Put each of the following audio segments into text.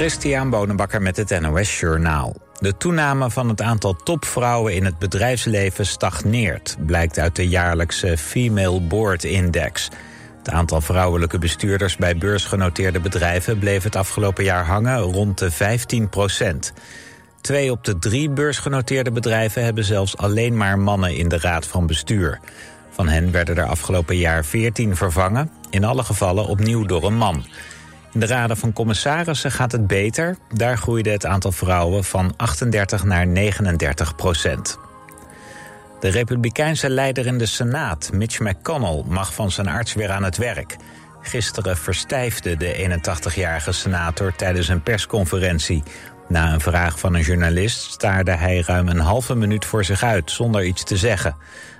Christian Bonenbakker met het NOS Journaal. De toename van het aantal topvrouwen in het bedrijfsleven stagneert... blijkt uit de jaarlijkse Female Board Index. Het aantal vrouwelijke bestuurders bij beursgenoteerde bedrijven... bleef het afgelopen jaar hangen rond de 15 procent. Twee op de drie beursgenoteerde bedrijven... hebben zelfs alleen maar mannen in de raad van bestuur. Van hen werden er afgelopen jaar 14 vervangen... in alle gevallen opnieuw door een man... In de raden van commissarissen gaat het beter. Daar groeide het aantal vrouwen van 38 naar 39 procent. De republikeinse leider in de Senaat, Mitch McConnell, mag van zijn arts weer aan het werk. Gisteren verstijfde de 81-jarige senator tijdens een persconferentie. Na een vraag van een journalist staarde hij ruim een halve minuut voor zich uit zonder iets te zeggen.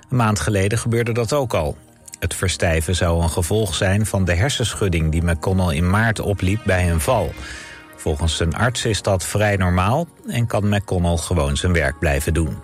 Een maand geleden gebeurde dat ook al. Het verstijven zou een gevolg zijn van de hersenschudding die McConnell in maart opliep bij een val. Volgens zijn arts is dat vrij normaal en kan McConnell gewoon zijn werk blijven doen.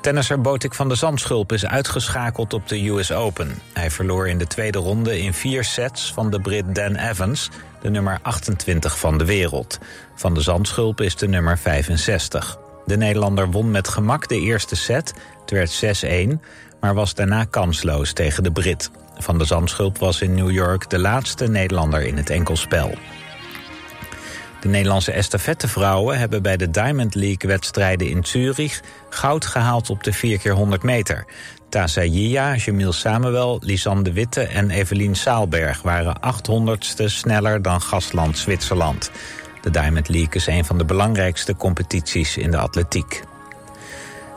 Tennisser Botik van de Zandschulp is uitgeschakeld op de US Open. Hij verloor in de tweede ronde in vier sets van de Brit Dan Evans, de nummer 28 van de wereld. Van de Zandschulp is de nummer 65. De Nederlander won met gemak de eerste set, het werd 6-1 maar was daarna kansloos tegen de Brit. Van de Zandschulp was in New York de laatste Nederlander in het enkelspel. De Nederlandse estafettevrouwen hebben bij de Diamond League-wedstrijden in Zurich goud gehaald op de 4x100 meter. Tasa Jia, Jamil Samuel, Lisanne Witte en Evelien Saalberg waren 800ste sneller dan gastland Zwitserland. De Diamond League is een van de belangrijkste competities in de atletiek.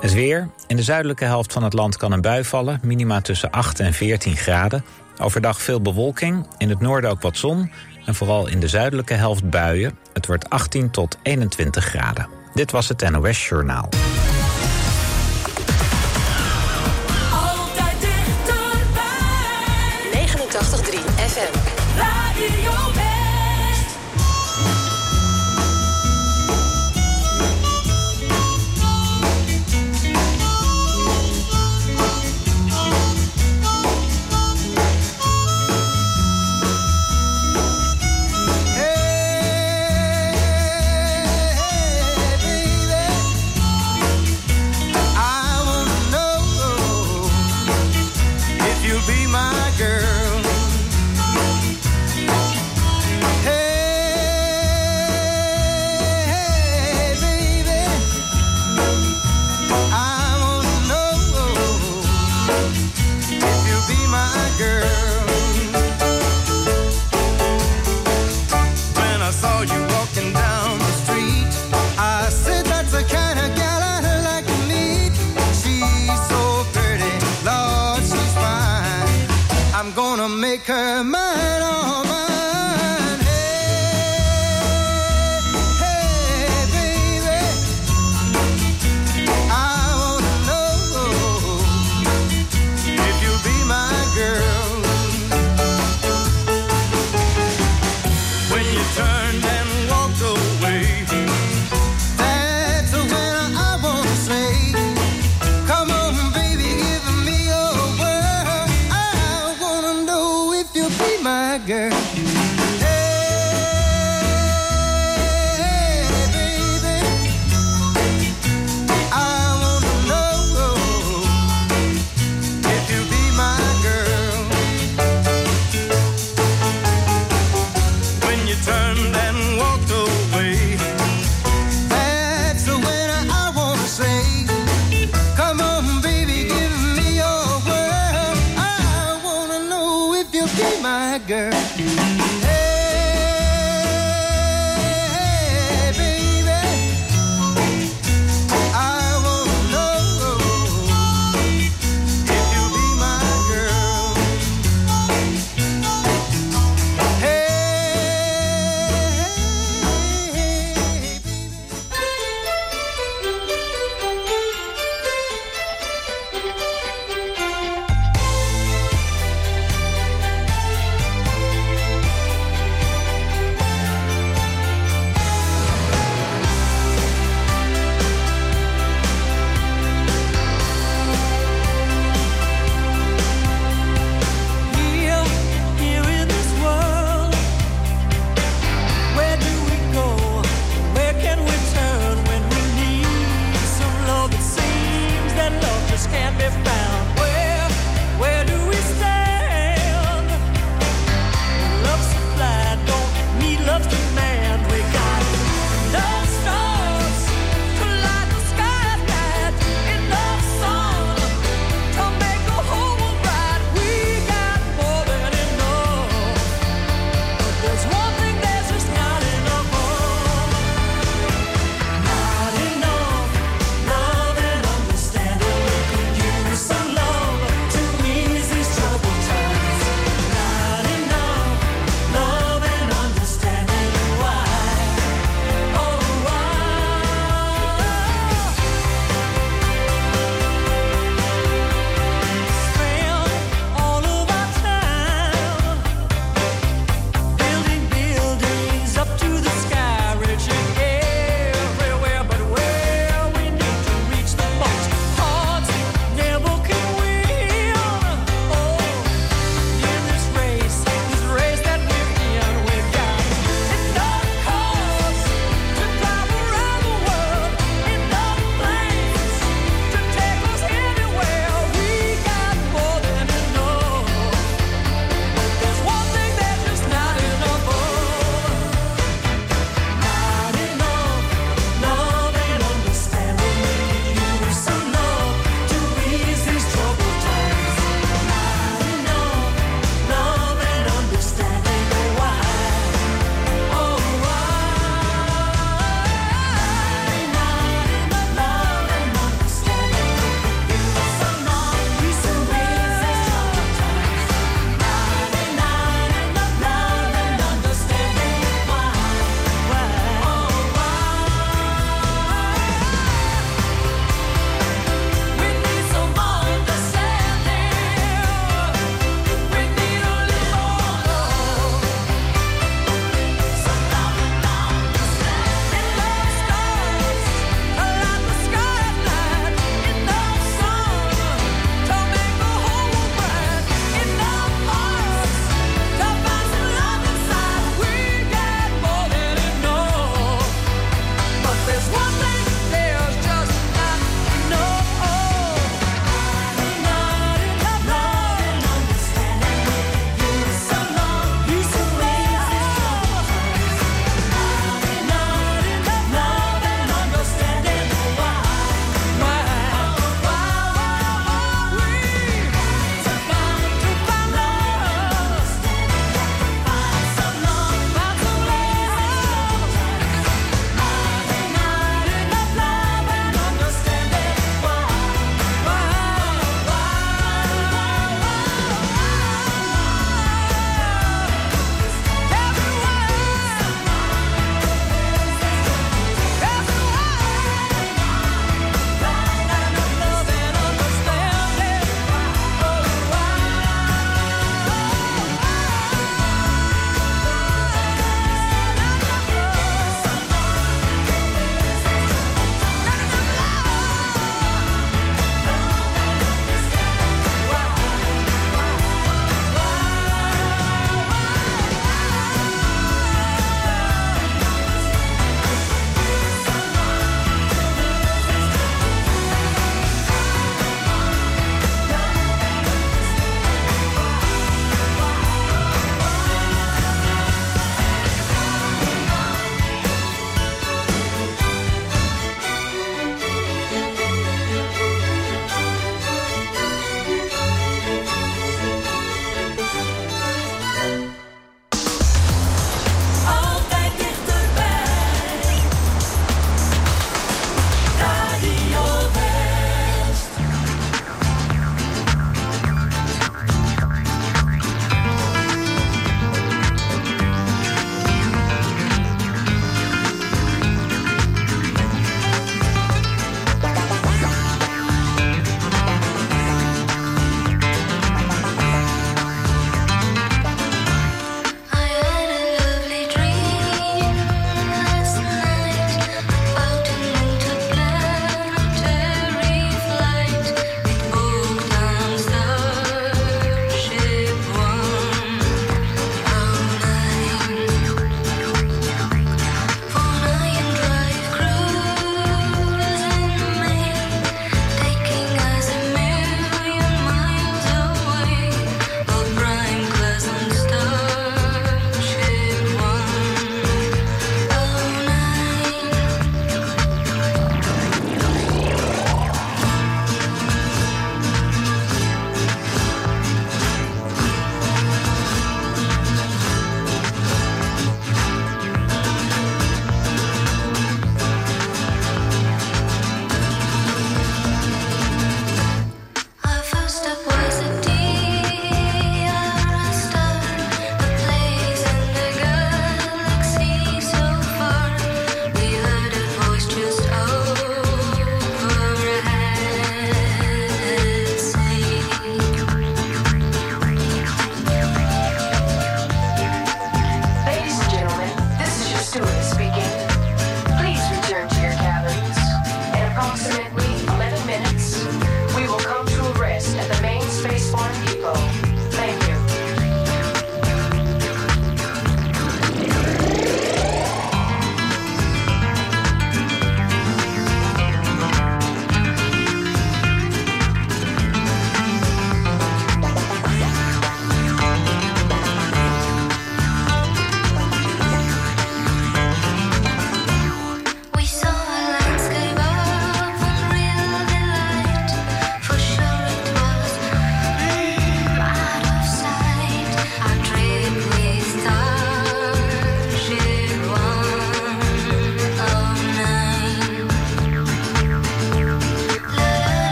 Het weer. In de zuidelijke helft van het land kan een bui vallen. Minima tussen 8 en 14 graden. Overdag veel bewolking. In het noorden ook wat zon. En vooral in de zuidelijke helft buien. Het wordt 18 tot 21 graden. Dit was het NOS Journaal. Altijd dichterbij. 89.3 FM.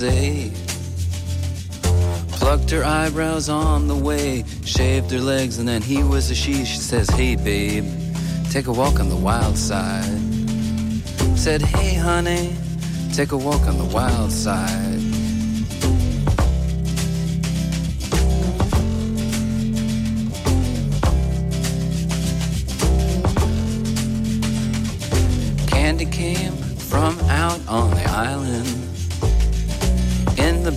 USA. Plucked her eyebrows on the way, shaved her legs, and then he was a she. She says, Hey, babe, take a walk on the wild side. Said, Hey, honey, take a walk on the wild side. Candy came from out on the island.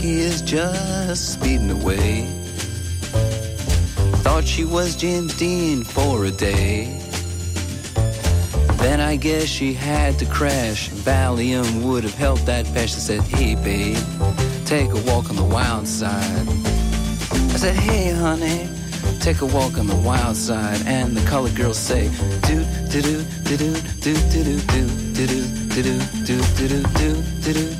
Jackie is just speeding away. Thought she was James Dean for a day. Then I guess she had to crash. Valium would have helped that patch. I said, Hey, babe, take a walk on the wild side. I said, Hey, honey, take a walk on the wild side. And the colored girls say, Do, do, do, do, do, do, do, do, do, do, do, do, do, do, do, do, do. Do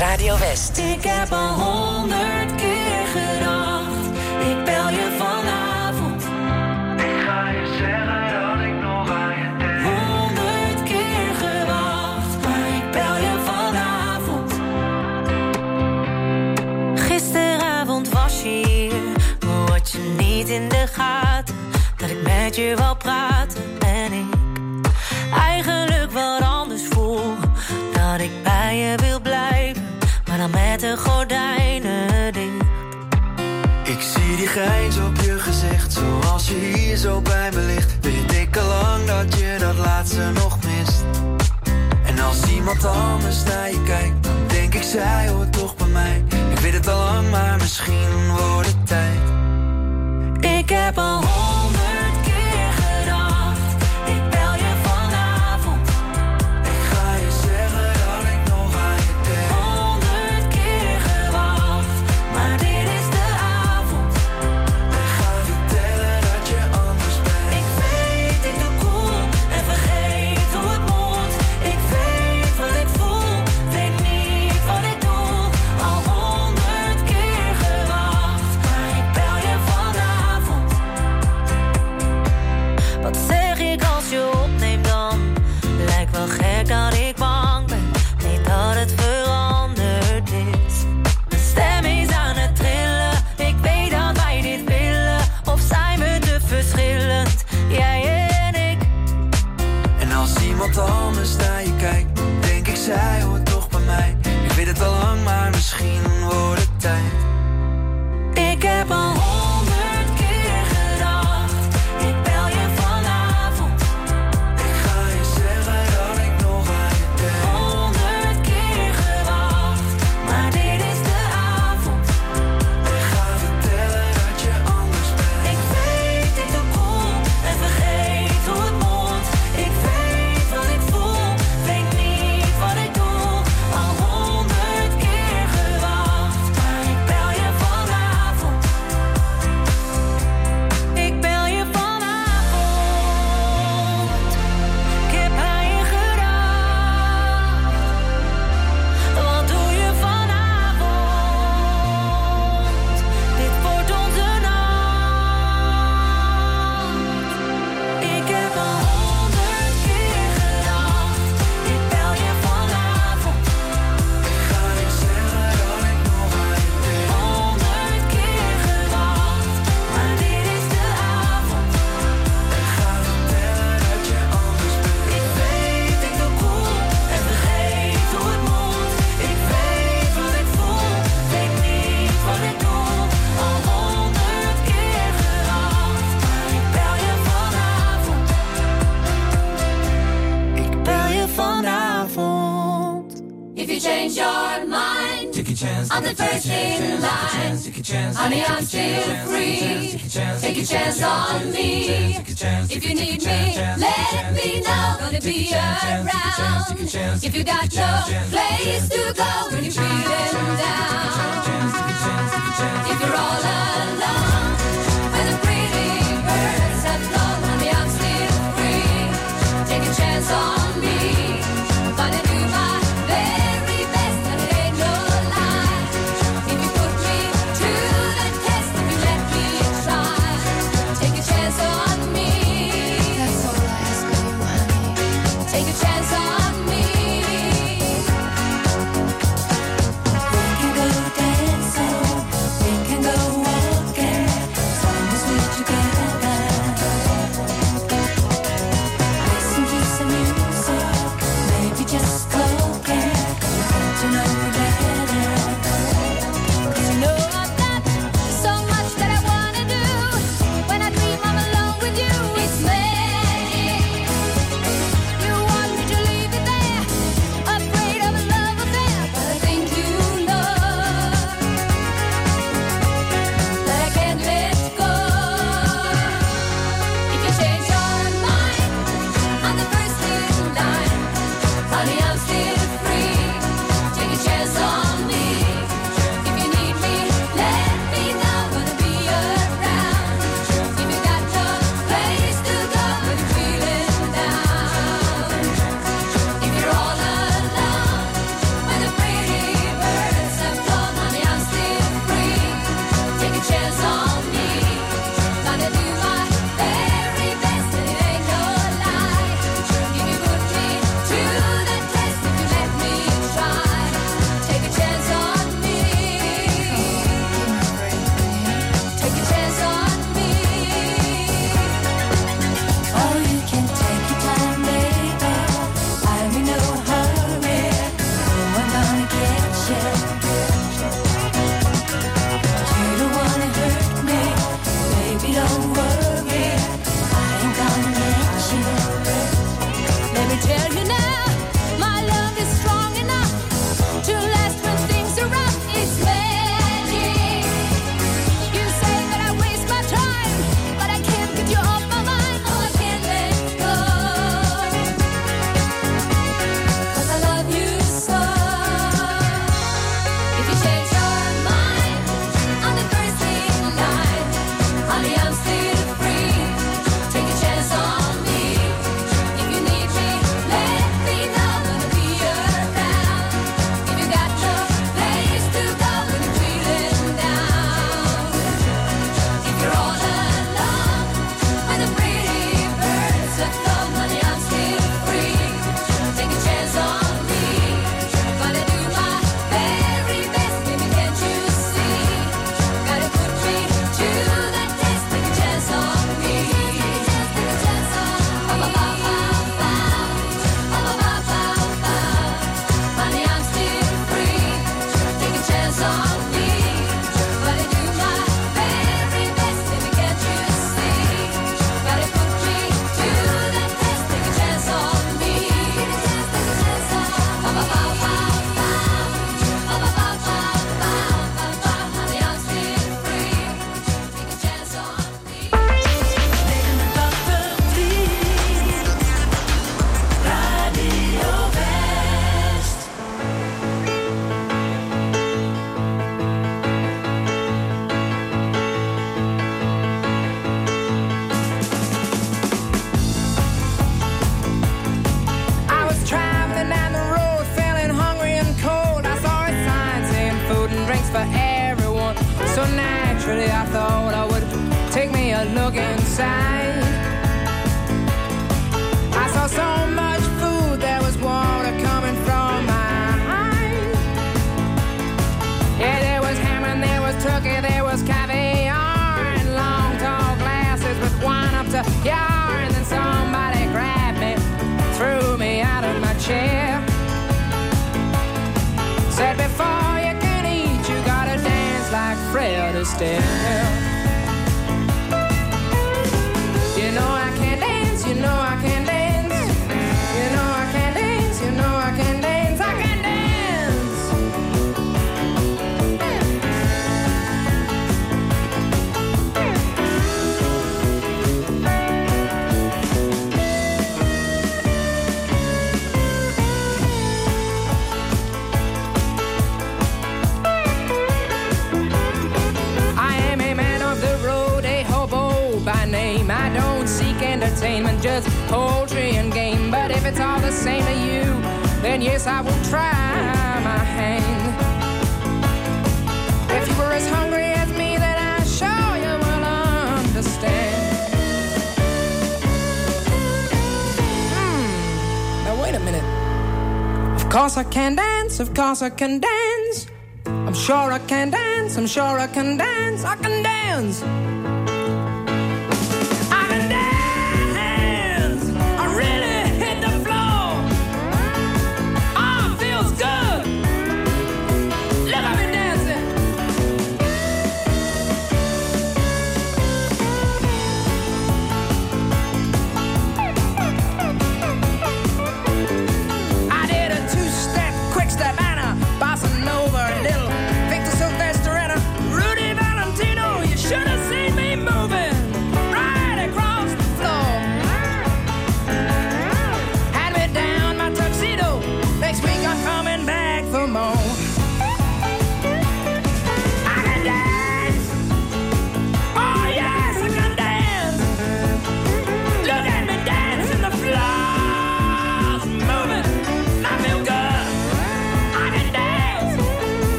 Radio West. Ik heb al honderd. iemand anders naar je kijkt, dan denk ik zij hoort toch bij mij. Ik weet het al lang, maar misschien me. If you need me, let me know. Gonna be around. If you got no place to go when you're feeling down. If you're all alone, when the pretty birds have flown and the I'm still free, take a chance on me. of course I can dance. I'm sure I can dance, I'm sure I can dance, I can dance.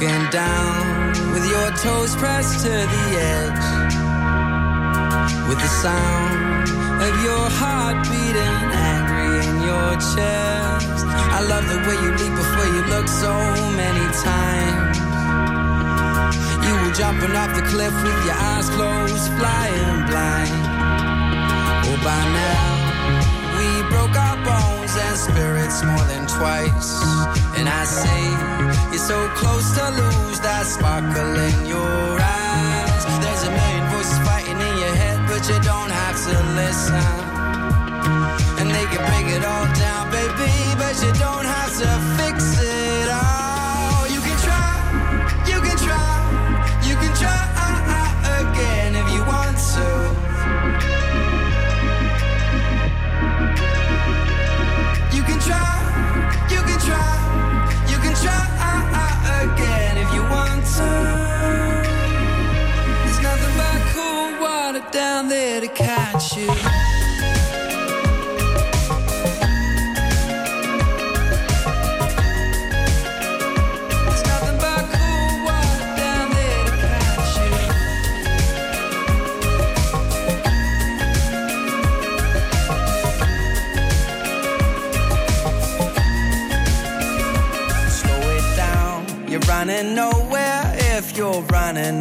looking down with your toes pressed to the edge. With the sound of your heart beating angry in your chest. I love the way you leap before you look so many times. You were jumping off the cliff with your eyes closed, flying blind. Oh, by now spirits more than twice. And I say, You're so close to lose that sparkle in your eyes. There's a million voices fighting in your head, but you don't have to listen. And they can break it all down, baby, but you don't have to fix it.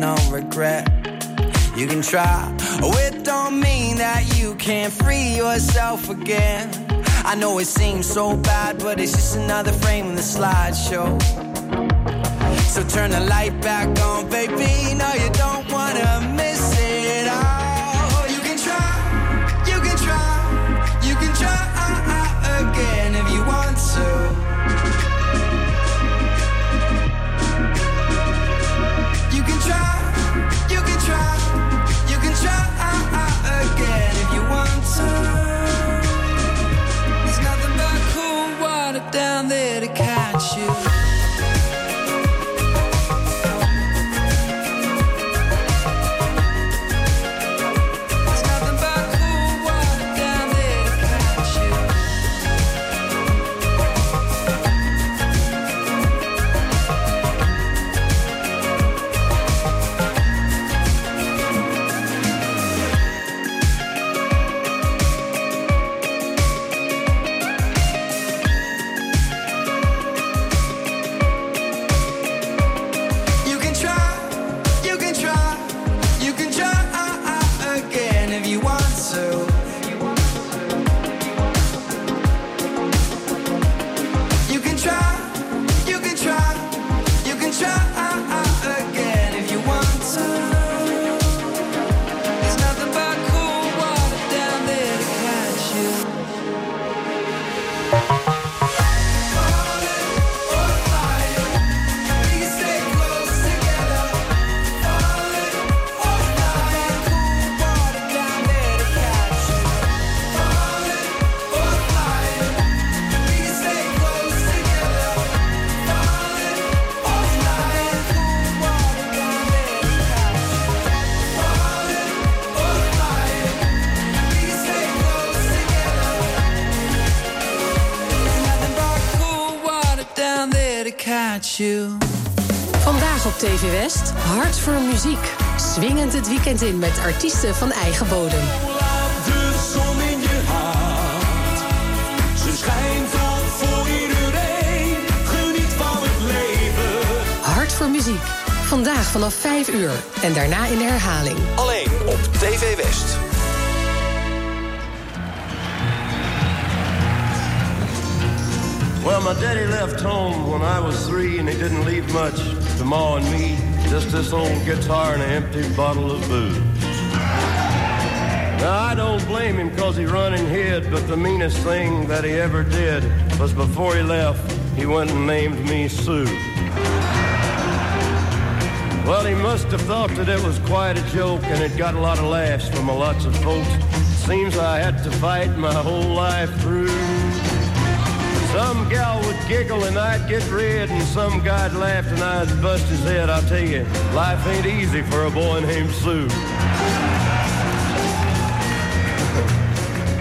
no regret. You can try, oh, it don't mean that you can't free yourself again. I know it seems so bad, but it's just another frame in the slideshow. So turn the light back on, baby. No, you don't wanna Voor Muziek. Swingend het weekend in met artiesten van eigen bodem. De zon in je hart. Ze schijnt op voor iedereen. Geniet van het leven. Hart voor Muziek. Vandaag vanaf 5 uur en daarna in de herhaling. Alleen op TV West. Well, my daddy left home when I was three, and he didn't leave much to Ma and me. Just this old guitar and an empty bottle of booze. Now, I don't blame him because he run and hid, but the meanest thing that he ever did was before he left, he went and named me Sue. Well, he must have thought that it was quite a joke, and it got a lot of laughs from a lots of folks. Seems I had to fight my whole life through. Some gal would giggle and I'd get red, and some guy'd laugh and I'd bust his head. I'll tell you, life ain't easy for a boy named Sue.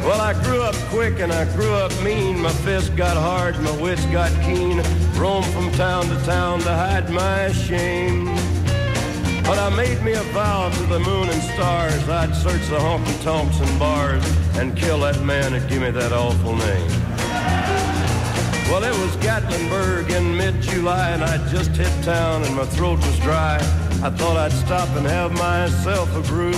Well, I grew up quick and I grew up mean. My fists got hard, my wits got keen. Roamed from town to town to hide my shame. But I made me a vow to the moon and stars I'd search the honky tonks and bars and kill that man that gave me that awful name. Well, it was Gatlinburg in mid-July, and I'd just hit town, and my throat was dry. I thought I'd stop and have myself a brew.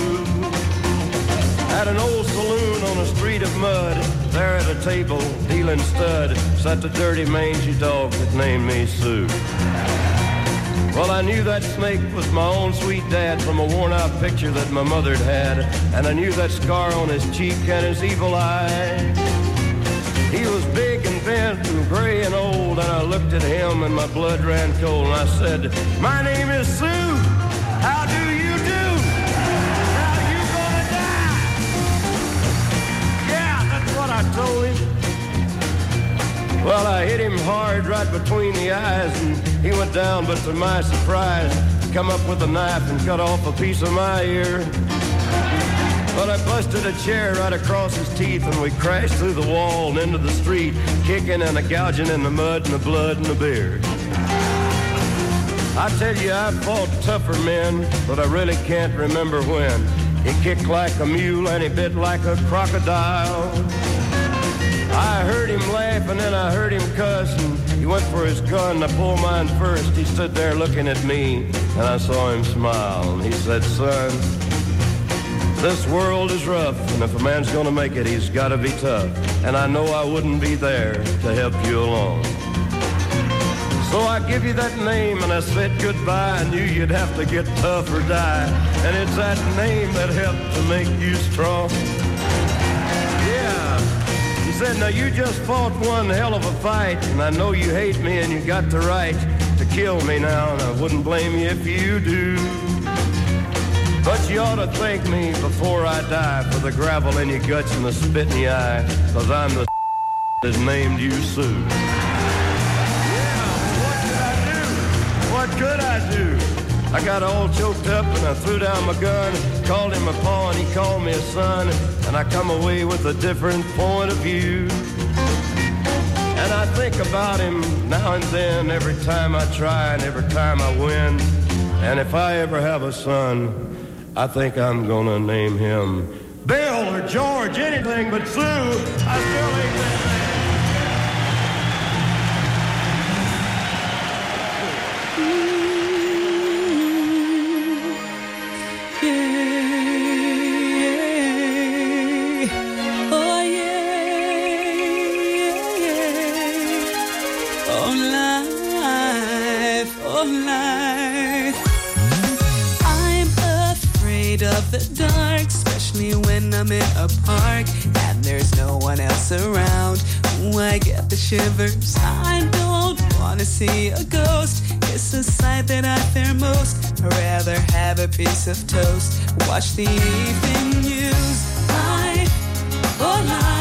At an old saloon on a street of mud, there at a table, dealing stud, sat the dirty mangy dog that named me Sue. Well, I knew that snake was my own sweet dad from a worn-out picture that my mother'd had, and I knew that scar on his cheek and his evil eye. He was big and bent and gray and old, and I looked at him and my blood ran cold, and I said, "My name is Sue. How do you do? Now you gonna die?" Yeah, that's what I told him. Well, I hit him hard right between the eyes, and he went down, but to my surprise, come up with a knife and cut off a piece of my ear. But I busted a chair right across his teeth, and we crashed through the wall and into the street, kicking and a gouging in the mud and the blood and the beer. I tell you, I fought tougher men, but I really can't remember when. He kicked like a mule and he bit like a crocodile. I heard him laugh and then I heard him cuss and he went for his gun. I pulled mine first. He stood there looking at me and I saw him smile. And he said, son, this world is rough and if a man's gonna make it, he's gotta be tough. And I know I wouldn't be there to help you along. So I give you that name and I said goodbye. I knew you'd have to get tough or die. And it's that name that helped to make you strong. Yeah. He said, now you just fought one hell of a fight. And I know you hate me and you got the right to kill me now. And I wouldn't blame you if you do. But you ought to thank me before I die for the gravel in your guts and the spit in your eye. Cause I'm the that named you Sue. Yeah, what I do? What could I do? I got all choked up and I threw down my gun, called him a paw and he called me a son, and I come away with a different point of view. And I think about him now and then, every time I try and every time I win. And if I ever have a son, I think I'm gonna name him Bill or George, anything but Sue. I still ain't that the dark, especially when I'm in a park and there's no one else around. Ooh, I get the shivers. I don't wanna see a ghost. It's a sight that I fear most. I'd rather have a piece of toast. Watch the evening news. Life, oh life,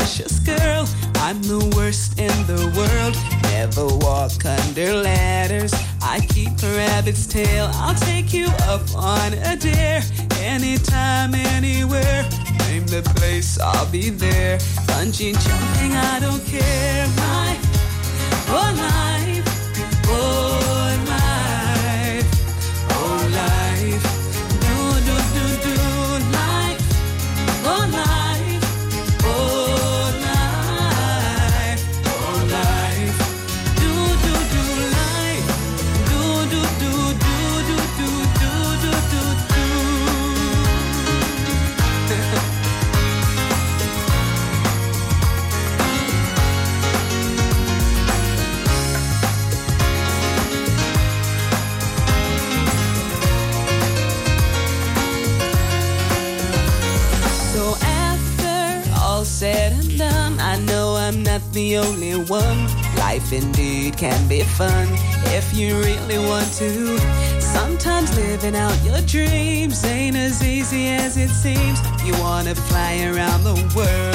superstitious girl. I'm the worst in the world. Never walk under ladders. I keep a rabbit's tail. I'll take you up on a dare. Anytime, anywhere. Name the place, I'll be there. Bungee jumping, I don't care. My, oh life, the only one. Life indeed can be fun if you really want to. Sometimes living out your dreams ain't as easy as it seems. You wanna fly around the world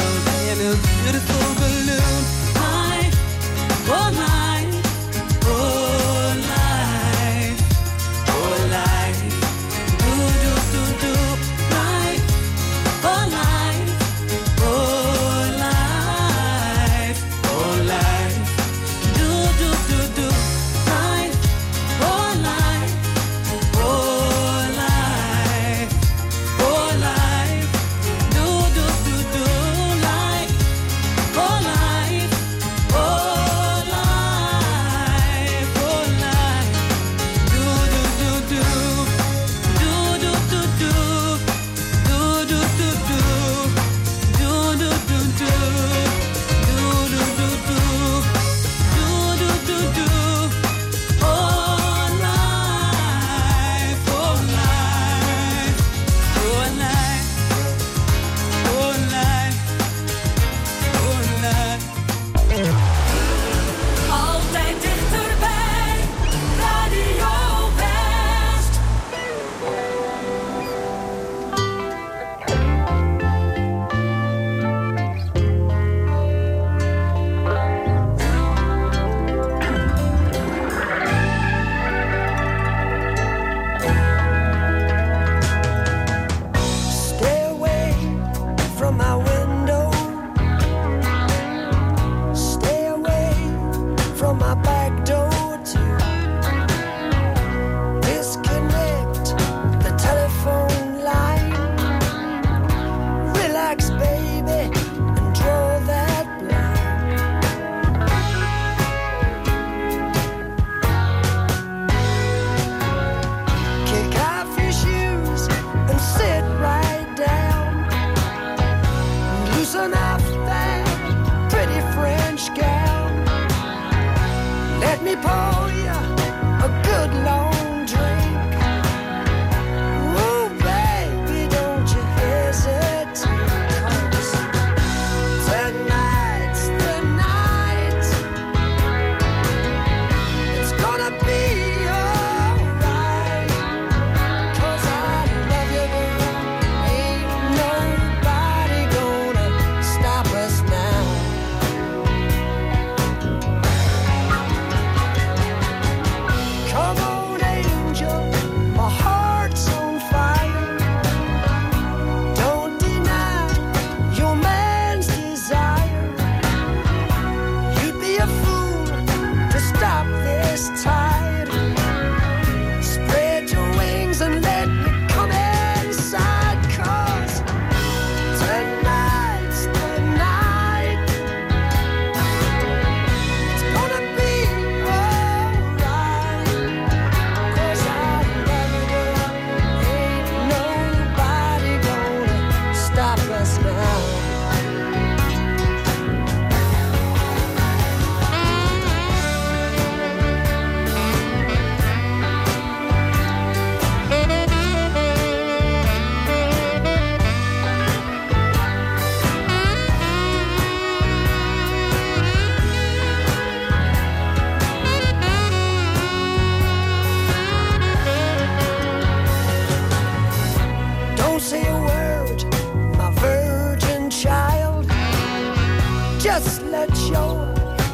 let your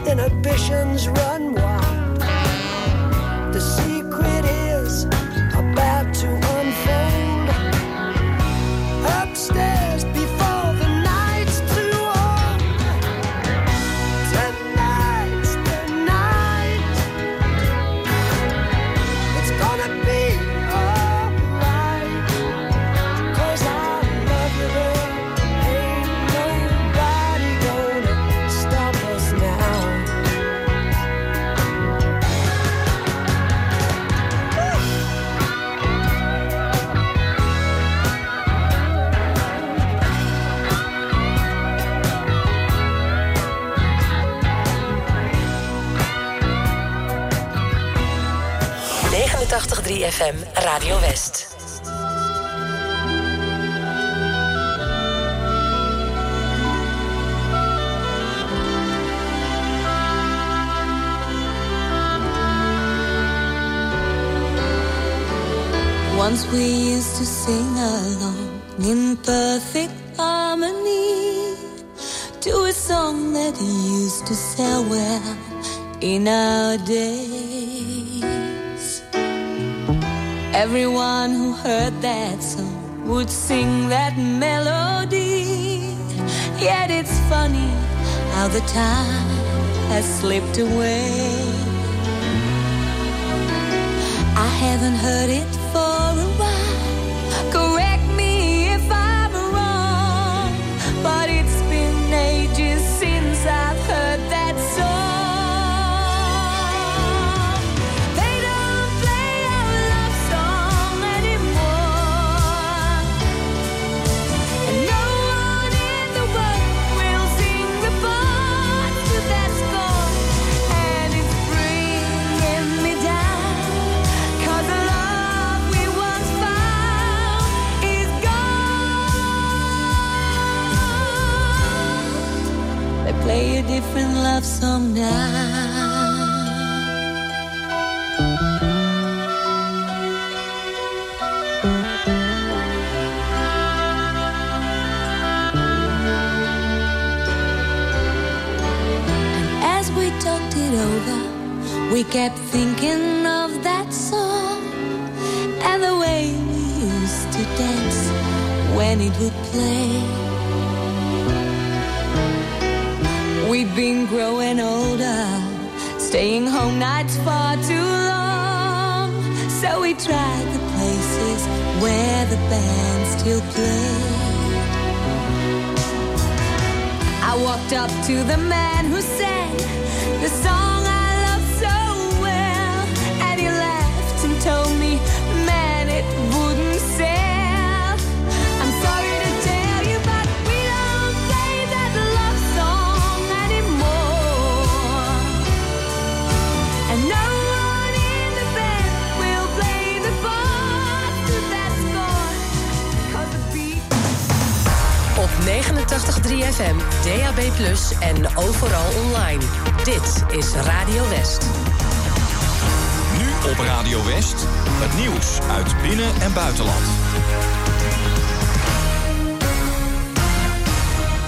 inhibitions run Radio West. Once we used to sing along in perfect harmony to a song that used to sell well in our day. Everyone who heard that song would sing that melody. Yet it's funny how the time has slipped away. I haven't heard it